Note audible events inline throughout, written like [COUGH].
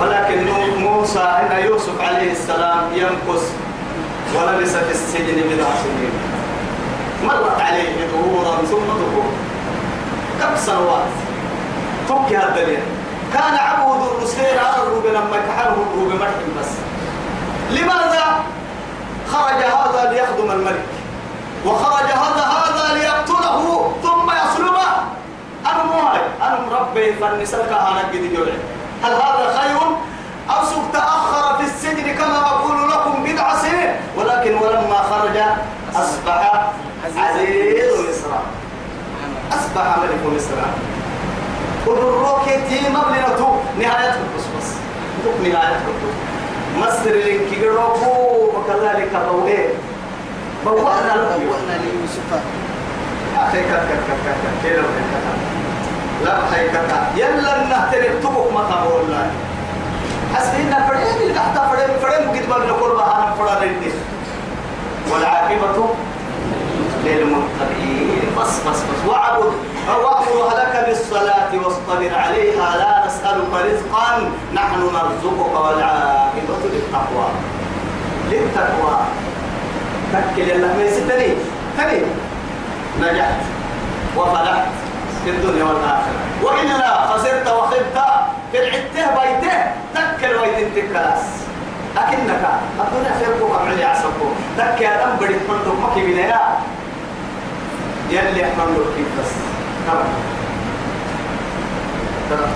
ولكن موسى إن يوسف عليه السلام يمكث ولبس في السجن بضع سنين. مرت عليه ظهورا ثم ظهور كم سنوات؟ تبكي هذا الدليل. كان عبود الرسلين على الروب لما كحله الروب بس. لماذا خرج هذا ليخدم الملك؟ وخرج هذا هذا ليقتله ثم يصلبه؟ أنا موهي أنا مربي فالنساء كهانا قد جوعي هل هذا خير؟ أو سوف تأخر في السجن كما أقول لكم بضع سنين ولكن ولما خرج أصبح عزيز مصر. أصبح ملك مصر. ودروك تي مبلغته نهاية القصص. نهاية القصص. مصر لنك جروكو وكذلك بوئة. بوأنا بوأنا ليوسف. أخي كت كت كيلو كت لا كت يلا نهتري. تبوك ما تقول الله حسبنا فريم اللي تحت فريم فريم قد ما بنقول بها فرا للناس والعاقبة للمتقين. بس بس بس. واعبد. وأمر أهلك بالصلاة واصطبر عليها. لا نسألك رزقا. نحن نرزقك والعاقبة للتقوى. للتقوى. تكل الله ما يستني تني نجحت. وفلحت. في الدنيا والآخرة. وإلا خسرت وخبت في العتة بيتة تكل ويتن تكلاس أكنك الدنيا خيركم أمعلي عسكم تكل أدم بدي تمنتك مكي بنيا يلي أحمد كيف بس. ترى.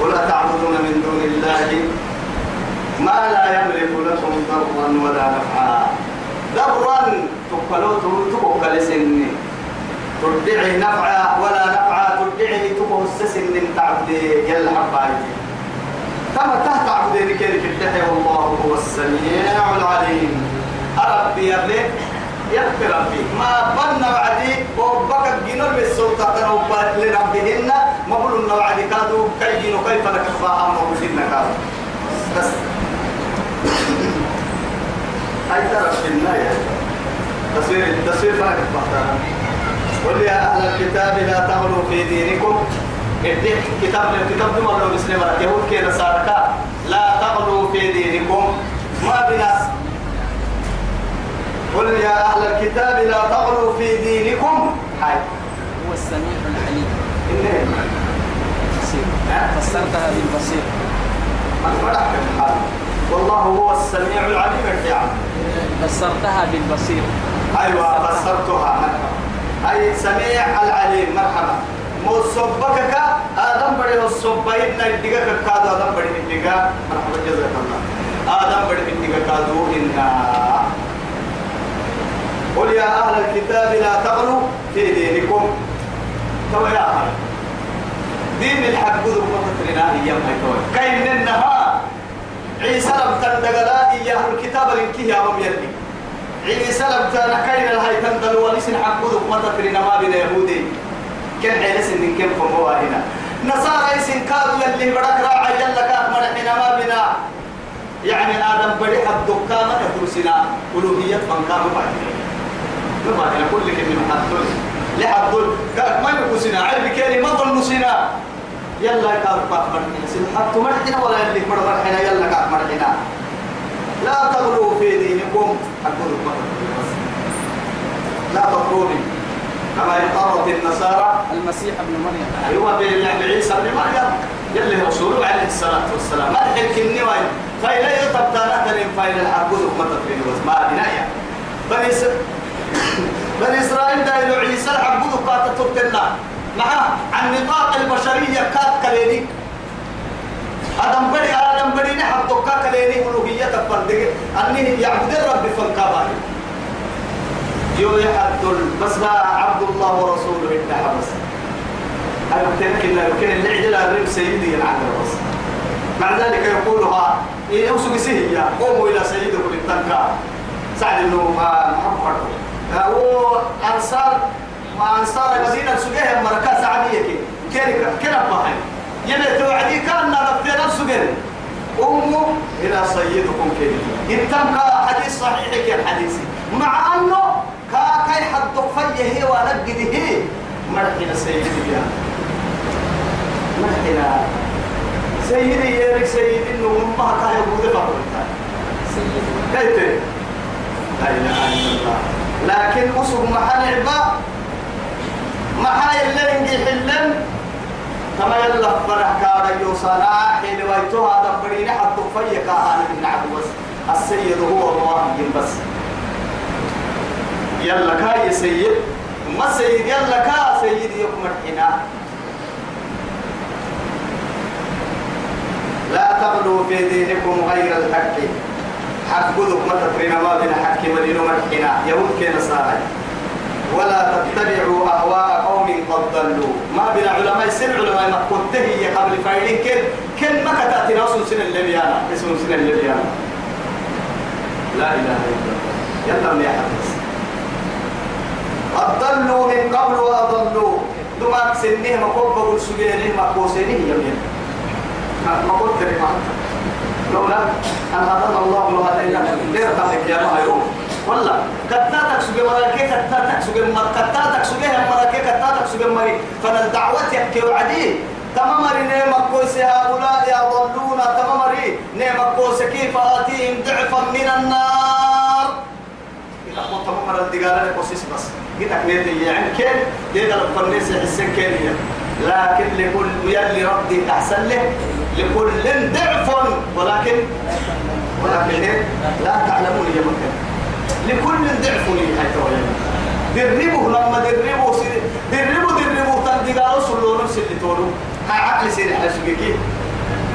ولا تعبدون من دون الله؟ ما لا يملك لكم ضرا ولا نفعا. ضرا تقلوته تقل سن تدعي نفعا ولا نفعا تدعي تقل سن تعبد يلا حبايبي. كما تحت عبدين كيف التحي والله هو السميع العليم. أربي يبلي يغفر ربي ما بنا وعدي وبك جنور بالسلطة تنوبات لربهن ما بلنا وعدي كادوا كي جنو كيف لك فاهم وبسنا كادوا بس. هاي ترى في النهاية؟ تصوير تصوير فرق بحثنا قل يا أهل الكتاب لا تغلوا في دينكم. اديك كتاب الكتاب دم الله مسلم يهود كي نصارى لا تغلوا في دينكم. ما بنا. قل يا أهل الكتاب لا تغلوا في دينكم. هاي. هو السميع العليم إنه. بصير. فسرتها بالبصير. والله هو السميع العليم الرعام فسرتها بالبصير. أيوة فسرتها. أي سميع العليم مرحبا. مصبكك آدم بدي الصبين نديك كادو آدم بدي نديك مرحبا جزاك الله. آدم بدي نديك كادو إنا. قل يا أهل الكتاب لا تغلوا في دينكم. تو يا أهل دين الحق ذو مفترنا أيام هاي تو كاين النهار عيسى لم تندقلا إياه الكتاب لنكيه يا أمم يلي. عيسى لم تنكين الهي تندل ولسن حقود ما تفرنا ما بين يهودي. كان عيلس إن كم فموا هنا نصارى يسن كادوا يلي بدك راعي جلك أكمل حين ما بنا يعني آدم بدي حد دكامة تدرسنا ألوهية من كانوا بعدين ما بعدين كل كلمة حدول لحدول ما يكوسنا عربي كاني ما ظنوا يلا كاف مرحنا سن حتى مرحنا ولا اللي مر مرحنا يلا كاف مرحنا لا تغلوا في دينكم أقول لا تطروني كما يطرد النصارى. المسيح ابن مريم. أيوة بالله عيسى ابن مريم. يلي رسوله عليه الصلاة والسلام. ما تحكي النواي فإلا يطبطانا تنين فإلا الحقود ما تطرين بس ما بنايا بني س... [COUGHS] بني إسرائيل دايلو عيسى الحقود قاتل تبتنا مع عن نطاق البشرية كات كليني آدم بدي آدم بدي نحب دكا كليني ألوهية تفردق أني يعبد الرب فانكابا يو يحد بس ما عبد الله ورسوله انتهى بس أنا قلت لك يمكن اللي عدل الرب سيدي العقل بس. مع ذلك يقولها إيه أوسو سهية قوموا إلى سيدكم التنكا سعد إنه محمد هو أنصار ما أنصار المدينة سجيه مركز عادية كي كيف كيف بحي يبي توعدي كان نبتنا سجيه أمه إلى سيدكم كي إنتم حديث صحيح كي الحديث مع أنه كا كاي حد فيه هي مرحنا سيدي يا. مرحنا سيدي يا سيدي إنه أمها كان يقول فقط كيف؟ لا إله إلا الله. لكن أصب محل عبا محل اللي نجي حلن كما يلا فرح كارا يوصانا حين ويتوها دبرين حتى فيك أنا من عبوس. السيد هو الله بس. يلا كا يا سيد. ما سيد يلا كا سيد يكمل حنا لا تغلوا في دينكم غير الحق. حق قدك ما تفرنا ما بين حق مدينة مرحنا يهود كي نصارى ولا تتبعوا أهواء قوم قد ضلوا. ما بين علماء سن علماء ما كنت هي قبل فايلين كن. كن ما كتاتنا اسم سن الليبيانا اسم سن الليبيانا لا إله إلا الله. يلا يا حدث قد ضلوا من قبل وأضلوا دماغ سنه ما قبل سجينه ما قوسينه يمين ما قلت لك لولا أن هدانا الله لهدينا غير تحك يا يروح والله. كتاتك سجى مراكي كتاتك سجى مر كتاتك سجى مراكي كتاتك سجى مري. فن دعوتك كوعدي تمامري نعم كويس هؤلاء يضلون تمامري نعم كويس كيف آتيهم ضعفا من النار. إذا قلت تمامر الدقالة لكوسيس بس؟ قلت نيدي يعني كيف؟ ديدا الفرنيس يحسن كينيا. لكن لكل يلي ربي أحسن له لكل ضعف ولكن ولكن إيه؟ لا تعلمون يا مكان. لكل ضعف لي حتى دربوا لما دربوا دربوا دربوا تندقوا سلوا نفس اللي تقولوا هاي عقل سير سوقك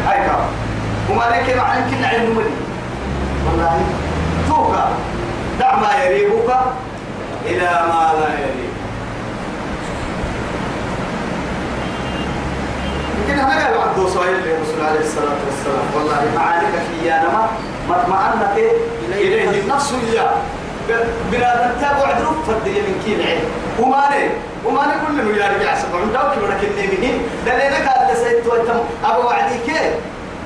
هاي كام وما لك مع يمكن علم مني. والله. توقع دع ما يريبك إلى ما لا يريبك يمكن هذا قال عبد للرسول عليه الصلاة والسلام. والله معانك في يا نما مطمئنة إليه النفس إياه. بلا تتابع عدرو فرد من كيل عين وما لي وما لي كل من يارجع يعصب من دوك من كل نيمين دلينا قال لسيد تويتم أبو وعدي كي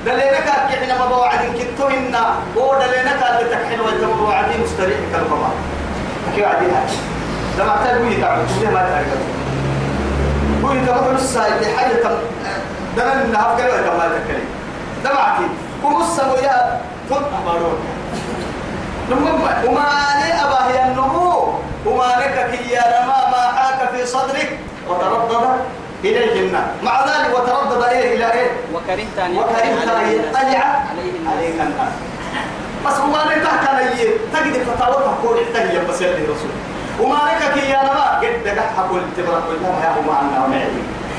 دلينا قال حين أبو وعدي كتو إنا ودلينا قال لتكحين ويتم أبو وعدي مستريح كالفما كي وعدي هاي لما تلوي تعمل كل ما تعرف هو يتبقى السايد حاجة تم دنا النهار كلا كما تكلم. دمعتي. كمسة ويا تون أمارون نمما وما لي أبا هي النمو وما لك كي يا رما ما حاك في صدرك. وتردد إليهن. مع ذلك وتردد إيه إلى إيه؟ وكرهت أن وكرهت أن يطلع عليك الناس بس وما لك تحكى تجد فتاوى تقول احتاج بس يلي رسول. وما لك كي يا رما. قد دقح حقول تبرك بالله يا معنا ومعي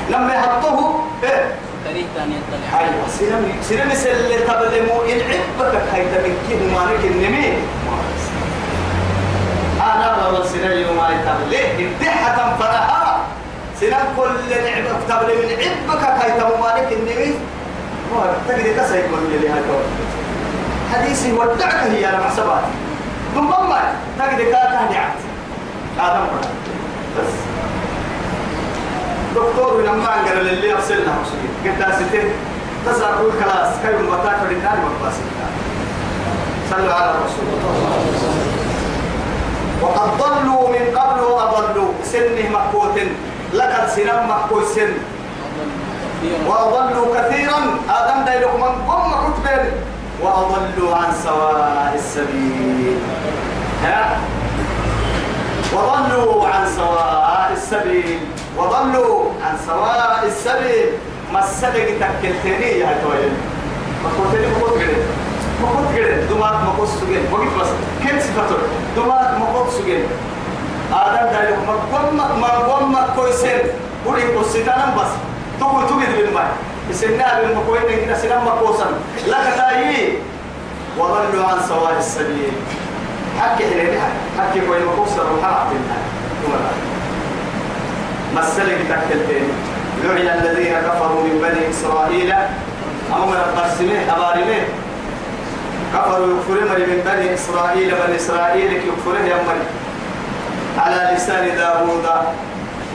لما يحطه إيه؟ كرهت أن يطلع أيوة سينم سينم سل تبلمو إن عبك هيدا من كيه مالك النمي أنا والله يوم ما يتبلي الدحة فرها سنة كل نعمة تبلي من عبك هيدا مالك النمي هو تقدر تسيب من اللي هاي حديثي ودعك هي أنا محسبات ثم ما تقدر كاكا نعت آدم بس. دكتور لما قال للي أرسلنا مسلمين قد ستين. تسرقوا الكلاس كيف مبتاك في النار مباسل صلوا على الرسول. وقد ضلوا من قبل وأضلوا. سنه مكوت لقد سنم مكوت سن. وأضلوا كثيرا. آدم دايلكم من قم كتبين وأضلوا عن سواء السبيل. ها؟ وضلوا عن سواء السبيل. وضلوا عن سواء السبيل ما السبق تكلتني يا تويل ما كنت لي ما كنت قلت ما كنت قلت دماغ ما كنت سجن وقت بس. كيف صفته دماغ ما كنت سجن آدم دايلك ما قم ما قم ما كويسين. قولي قصتنا بس. تقول تقول بالماء السنة بالمكوين إن سنة مكوسا لك تايي. وضلوا عن سواء السبيل. حكي إليه حكي كوين مكوسا وحرعت النار مسلك تكتلتين لعن الذين كفروا من بني إسرائيل. أو من القرسمين أبارمين. كفروا يكفرون من بني إسرائيل بني إسرائيل يكفرون يا على لسان داوود.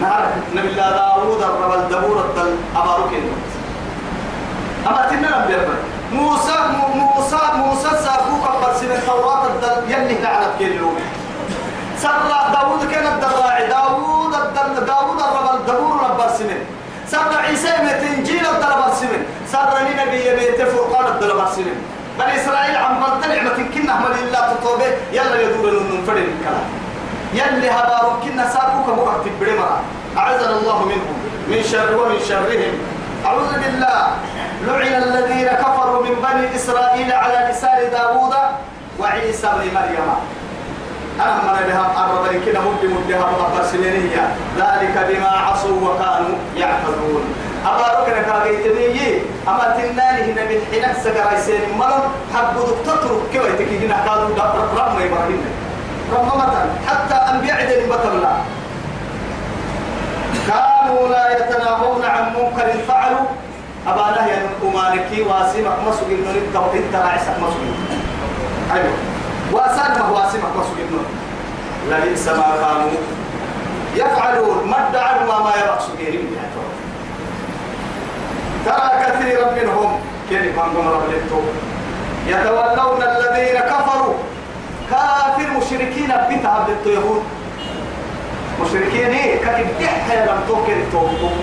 نعرف نبي الله داوود الرب الدبور الدل أباركين أما تنا نبي موسى موسى موسى سافوك القرسمين التوراة الدل يلي لعنت كيلو. سر داوود كان الدراعي الدل داوود الرب الدبور رب السمين سر عيسى مت إنجيل الدلب السمن سر نبي بيت فرقان الدلب السمن بني إسرائيل عم بلد نعمة كنا هم لله تطوبة. يلا يدور لنا فرد الكلام. يلي هبارو كنا ساقوك مقت برمرا أعزنا الله منهم. من شر ومن شرهم. أعوذ بالله. لعن الذين كفروا من بني إسرائيل على لسان داوود وعيسى بن مريم. أنا من بها أربع كنا مد مدها مقبر سنينية ذلك بما عصوا وكانوا يعتدون أما ركنا كاغيتني أما تناني هنا من حين سكر سين مرم حب دكتور كيف يتكي هنا قالوا رم إبراهيم رم مثلا حتى أنبياء دين بطل كانوا لا يتناهون عن منكر فعلوا. أبا نهي أمانكي واسمك مسوق إنه التوحيد ترى عسك مسوق أيوه واسمك واسمك مسوق إنه لبئس ما كانوا يفعلون ما ادعوا ما يرقصوا ترى كثيرا منهم كيف من ربلتهم يتولون الذين كفروا. كافر مشركين بتعب اليهود مشركين إيه؟ كان يحيى لم توكل توكل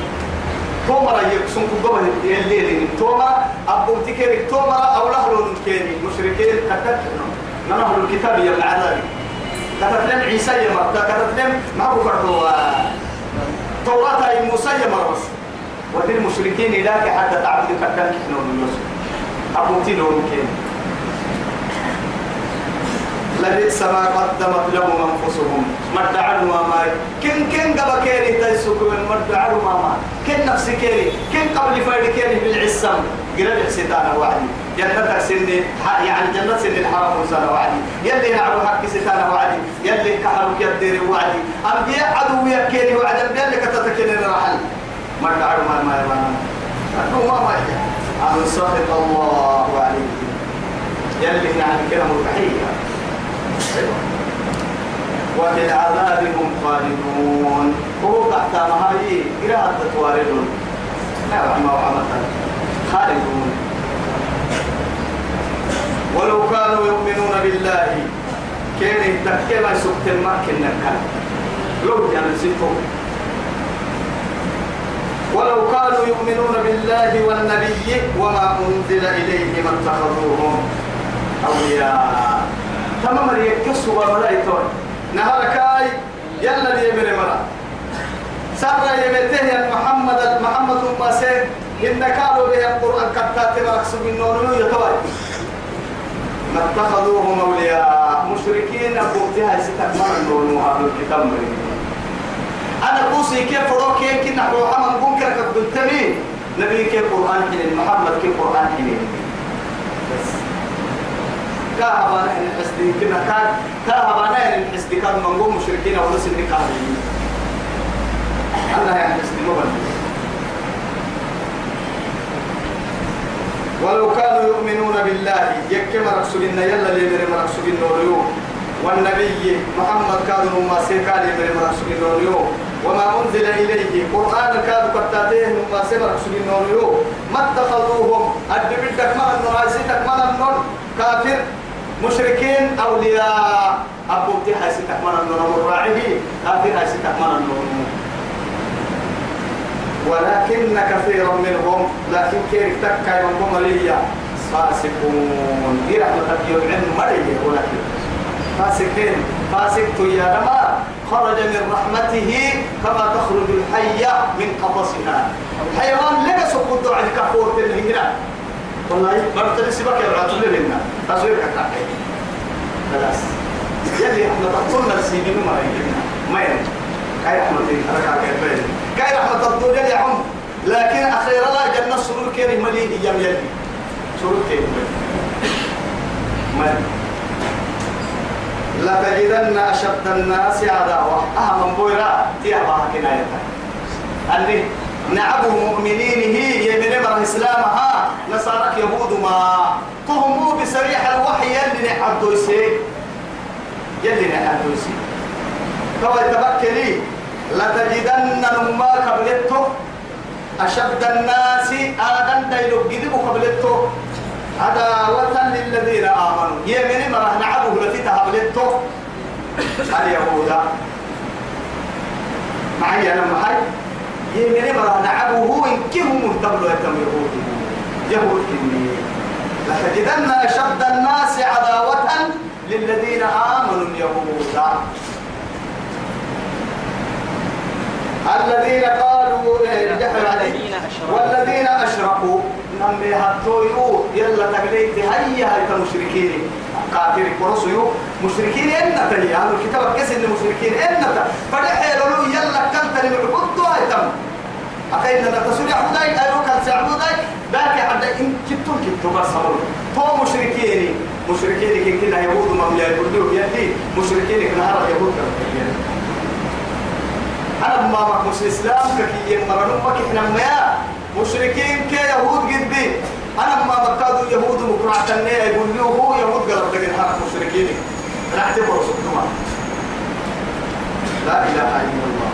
تومرا يكسون كبابا الليل تومرا أبو تكير تومرا أو لهلون كيني مشركين كتبت. نحن الكتاب يا العذاب كتبت لهم عيسى يمر كتبت لهم ما هو فرضوا توراة موسى يمر بس ودي المشركين إلاك حتى تعبد كتبت نور يوسف. أبو تيلون كيني لبئس ما قدمت لهم أنفسهم. مدعوا ما كن كن قبل كيري تيسوك من مدعوا ما كن نفسي كيري. كن قبل فرد كيري بالعسام قرب ستانا وعدي جنة سن يعني جنة سن الحرام وسنة وعدي. يلي نعرف حق ستانا وعدي يلي كحرك يدير وعدي. أنبياء عدو يكيري وعد أنبياء لك تتكلم رحل مدعوا ما ما ما ما ما ما سخط الله عليه يلي نعم كلام التحيه وفي العذاب هم خالدون. هو تحت مهاي قراءة تواردون نعم محمد خالدون. ولو كانوا يؤمنون بالله كان يتكلم سكت المكن نكال لو كان سيتو ولو كانوا يؤمنون بالله والنبي وما أنزل إليه ما اتخذوهم أولياء. تمام يكسوا وملايتون نهار كاي يلا لي من مرا سر يمته يا محمد محمد ما سين إن قالوا به القرآن كتات مركز من نور يتوي. ما اتخذوهم أولياء. مشركين ستكمل النور هذا الكتاب أنا قوسي كيف فروك كنا روحا من كرك الدنتمي نبي كيف قرآن حين محمد كيف قرآن حين بس. كهبا نحن الحسد. كنا كان كهبا نحن الحسد. كان من قوم مشركين ونس النقاب الله يعني الحسد مبن ولو كانوا يؤمنون بالله يكما رسولنا يلا لي من رسولنا وليو؟ والنبي محمد كانوا ما سيكال من رسولنا وليو؟ وما أنزل إليه قرآن كانوا كتاتيه ما سيما رسولنا وليو؟ ما اتخذوهم أدبتك ما النرازيتك ما النور كافر مشركين أولياء. أبو تحي ستكمن النور الراعي كافر هاي ستكمن النور ولكن كثيرا منهم لكن كيف تكا يوم ليا؟ فاسقون. دي رحمة يوم مرية ولكن. فاسقين. فاسق يا رما خرج من رحمته كما تخرج الحية من قفصها. الحيوان لك سقط عن كفور الهجرة والله مرتب سبك يا راتب لنا. تصوير كتاكي خلاص. يلي إحنا تقصنا السيدين ما يجينا ما يجي كاي ركع كيفين كاي رحمة الدنيا يا عم. لكن أخيرا لا جنة سرور كيري مليء يم يلي. سرور كيري ما لتجدن أشد الناس عداوة. أهم بويرا. تيابها كناية أني نعبه مؤمنين هي يمن مر إسلامها نصارك يهود ما. تهموا بسريح الوحي يلي نحدو يسي يلي نحدو يسي كما يتبكلي لتجدن نما قبلته أشد الناس آدم ديلو قدبوا قبلته عداوة للذين آمنوا. يمن مر نعبه التي تهبلته اليهود. معي أنا معي يمين مرة نعبه. إن كهم مهتم يتم يهود؟ يهود كني. لتجدن أشد الناس عداوة للذين آمنوا اليهود. الذين قالوا والذين أشركوا. نم هتويو يلا تقليت هيا هيك مشركين كافر كرسيو. مشركين إن تلي. هذا الكتاب كسر المشركين إن فدحيل له يلا كنت لمعبد هيتم أكيد أن تسوي عبداي أيوة كان سعبداي ذاك حتى إن كتو كتو بس هقول تو مشركين. مشركين كن كنا يهود ممليا يقولوا يدي مشركين كنا هذا يهود كنا ما مك مش إسلام كي مرنو مك إحنا ما مشركين كي يهود قد بي أنا ما بكادوا يهود مقرعة النية يقول له هو يهود قلب لكن هذا مشركين. راح تبرو سبحانه لا إله إلا الله.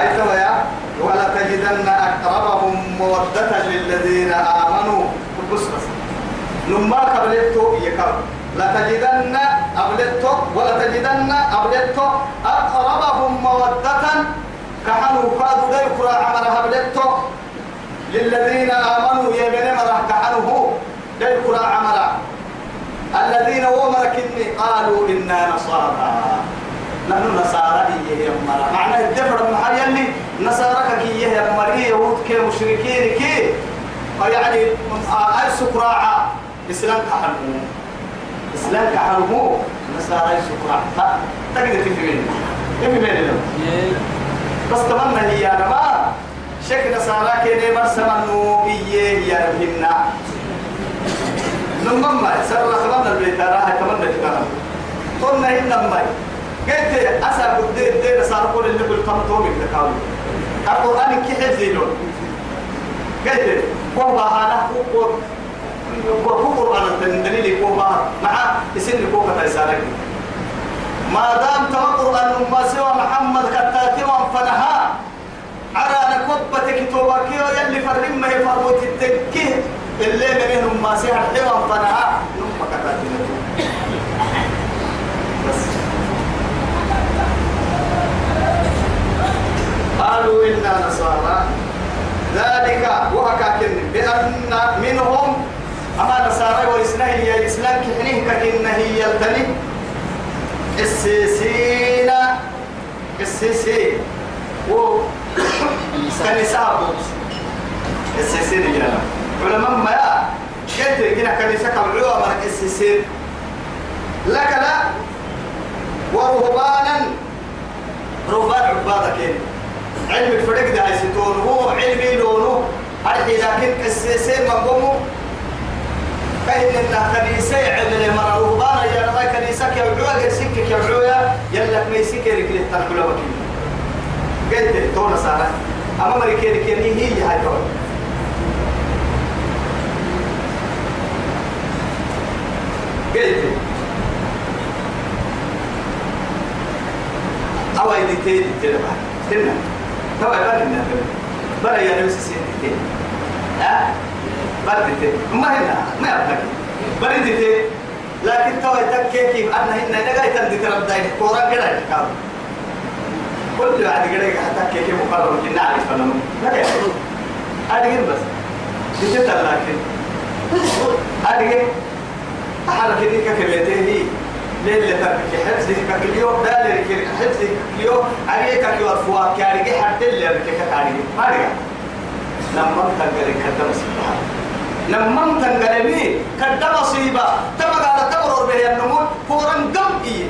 أي يا؟ ولا تجدن أقربهم مودة للذين آمنوا. بس بس. نما قبلتو يكر لا تجدن قبلتو ولا تجدن قبلتو أقربهم مودة كحنوا كادوا لا يقرأ عمل قبلتو للذين آمنوا يمن مرة كحنوا لا يقرأ عمل. الذين ومركني قالوا إنا نصارى. نحن نصارى هي مرة. معنى الدفر المحل يلي نصارى كي هي مرة. يهود كي مشركين كي. يعني أي سكراعة إسلام كحرمو إسلام كحرمو نصارى سكراعة تقدر تفهمين تفهمين بس تمنى هي أنا ما شك نصارى كي نمر سمنو إيه يا ربنا نمما سر خبرنا البيت راح تمنى تكلم قلنا إنما قلت أسا قد دين صار كل اللي بالقمطو من تكاوي القرآن كي حفظينون قلت وهو أنا وهو قرآن الدليل كوبا مع اسم كوبا تيسارك ما دام تما قرآن ما سوى محمد كتاتي وانفنها على نكبة كتوبك ما يفرموت التكيه اللي منهم ما قالوا إنا نصارى ذلك بأن منهم أما نصارى وإسنا هي الإسلام كحنيه ككن هي التني السيسين السيسي و كنيسة السيسين يا. علماء ما يا. قلت كنا كنيسة كبلوا من السيسين لك لا. ورهبانا. رهبان عبادك علم الفرق ده يستون هو علمي لونه هذه لكن السيسين مقومه كاين إن كنيسة عمل مرة رهبان يا رب كنيسة كيوعوا غير سكة كيوعوا يلا ما يسكة ركلة تنقل وكيل قلت تونا سارة. أما مريكين كيني هي هاي دول قلت أو أيدي تيجي تلبها تلنا توا يبان لنا بلا يا نفس سيدتين ها؟ بدتين ما هنا ما يبقى. بدتين لكن توا يتكي كيف أنا هنا نجاي تندي ترى بداية كورا كده كام كل واحد كده حتى كيف مقرر كنا عارف أنا لا يا أدي بس. بتتا لكن؟ أدي أحرك دي ككلتين هي ليلة ترك حفظك كليو دالك حفظك كليو عليك كيو أفوا كارجي حتى اللي ركك كارجي ما لما تنقل كذا مصيبة لما تنقل لي كذا مصيبة تبقى على تمرر به النمو فورا دم إيه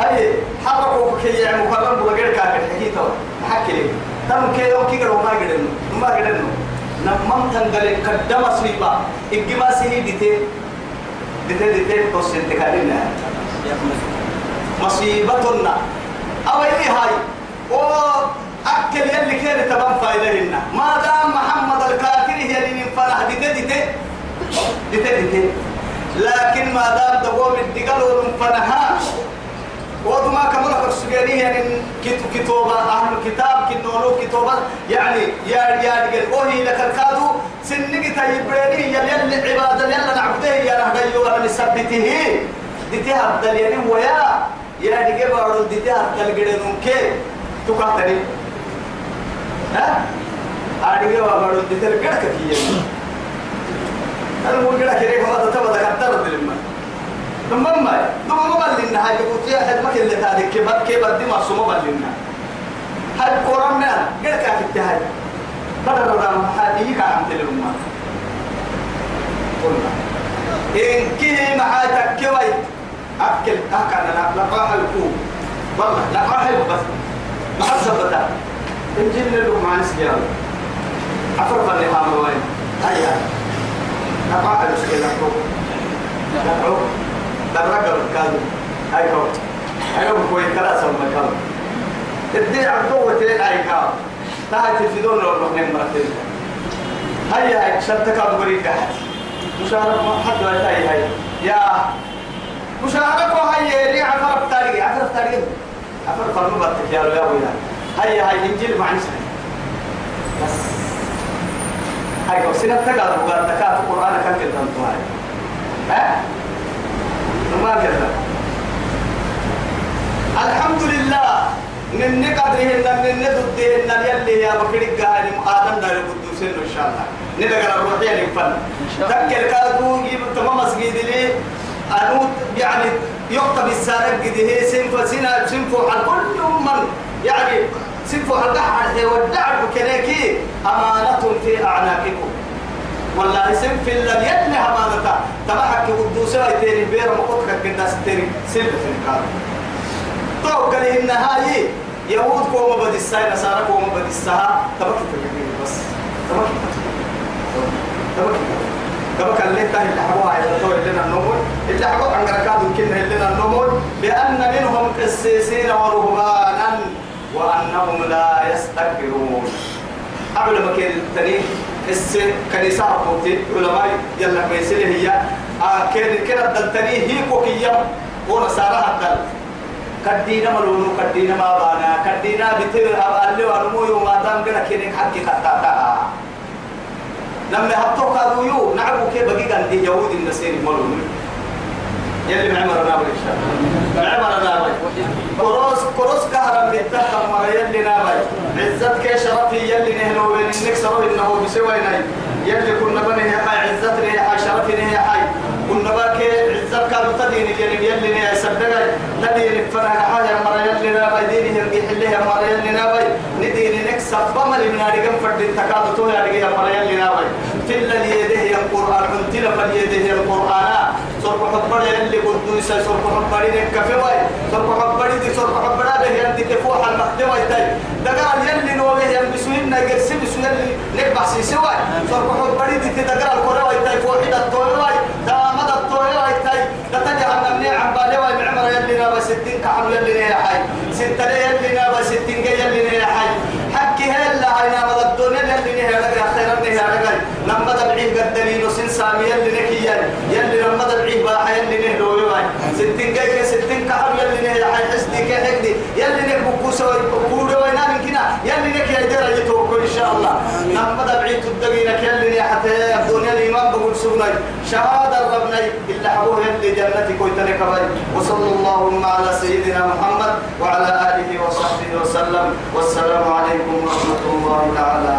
هاي حركوا كي يعني مكرم بغير كافر حكيته حكي لي تم كي يوم كي ما قدرنا ما قدرنا لما تنقل كذا مصيبة إجماع سيدي دتي دتي توسن تكالينا مصيبتنا. أو إيه هاي. و أكل يلي كان تبان فايدهن ما دام محمد الكافر فرح دتي دتي دتي دتي لكن ما دام دقوم الدقل ونفنها وضما كمل فرسجاني يعني كتب كتوبة أهل الكتاب كنونو كتوبة. يعني يا يا رجال وهي لك الكادو سنك تيبريني يا يلي عبادة يلا نعبده يا رهدي ولا نثبته دتي هبدل يعني ويا يا رجال بارو دتي هبدل جدنون كي تقاتلي ها أديك وابرو دتر كذا كذي أنا مو كذا كذي هو تبغى تكتر بالما ثم ما ثم ما بلنا هاي بقول يا حد ما كل هذا كيف كيف بدي ما سمو بلنا هاي قرآننا كذا كذا هاي بدر رام هذه كعم تلوما قلنا إن كه معاتك كوي أكل أكل لقاح الكوب والله لقاح بس محسبة إنجيل له مع نسيان عفر هام وين هاي لقاح المشكلة درجة كذا. هاي كوب هاي كوب كوي سوى مكان عبدو وتين هاي كوب تاعي تلفزيون لو نحن مرتين. هيا شرطك أبو بريك أحد. مشارك حد ولا هاي هاي. يا. مشارك وهاي ري عفر فتاري عفر فتاري عفر فرمو بطك يا يا ويا هيا هاي إنجيل مع نسخة بس. كو سنة تقال بقال تكات القرآن كده أنتم هاي ها؟ ما كده الحمد لله من قدرهن من نددهن يلي يا بكري قال آدم دار القدوسين إن شاء الله. ندقر الروحية نفن تكل كادو جيب تمام مسجد لي أنو يعني يكتب السارق قد هي سنف سنة سنف على كل من يعني سنف على الدحر والدعر كنيكي أمانة في أعناقكم. والله سنف لم يدني أمانة. تبعك قدوسة تيري بير مقطك كنا ستيري سنف في الكار. توكل إن هاي يهود كوما بدي الساي نصارى كوما بدي السها تبكي في بس. تبكي تبكي تبكي اللي تاني اللي حبوها إلى تو اللي النمول اللي حبوا عن ركاد يمكن اللي النمول بأن منهم قسيسين ورهبانا. وأنهم لا يستكبرون. قبل ما كان التاني الس كنيسة حكومتي علماء يلا ميسيل هي. آه كان كده التاني هي كوكية. ونصارى الدل. كدينا ملونو كدينا ما بانا كدينا بتر اللي ورمو يوم ما دام كنا كينك حقي خطاتا لما هبطوا قالوا يو نعبو كيف بقي كان دي يهود النسير ملونو. يلي معمر نابل إن شاء الله. معمر نابل كهرم مرة يلي نابل عزت كي شرفي يلي نهلو بين النك سرو إنه بسوي ناي. يلي كنا بني هاي عزت ريحة شرفي هاي كنا باكي عزت كانوا تدين يلي يلي نهي سبقا تدين فرح حاجة مرة يلي نابل ديني يلي حليها مرة يلي نابل نديني نك سبما اللي من هاريكم فرد التكاد تو يلي مرة يلي نابل تلا ليده القرآن انتلا فليده القرآن. صرف حبر يلي قدوس صرف حبر نكفي واي. صرف حبر دي صرف حبر به يلي تفوح المخدم واي دقال يلي نوبه يلبسوين نجرسي بسو يلي نكبح سيسي واي. صرف حبر دي تدقال القرآن واي تاي فوحي الطوي واي. دامد الطوي واي تاي تتجع نمني عبالي واي معمر يلي نابا ستين كعب يلي نيا حي. ستة يلي نابا ستين يلي نيا حي. حكي هلا عينا مدى الدنيا يلي نيا لقى خيرا نيا لقى لما دبعيه قدلين وسن سامي يلي نكيا يلي لما دبعيه باحا يلي نهلو يواي ستين كيك ستين كعب يلي نهي حي حسدي كي حقدي يلي نك بكوسا وكودا وينا من كنا يلي نك يدير يتوكل إن شاء الله. لما دبعيه تدقينك يلي نيا حتى الدنيا الإيمان بقول سبناي. شهادة ربنا إلا حبوه يلي جنتي كويتني كبري وصلى اللهم على سيدنا محمد وعلى آله وصحبه وسلم. والسلام عليكم ورحمة الله تعالى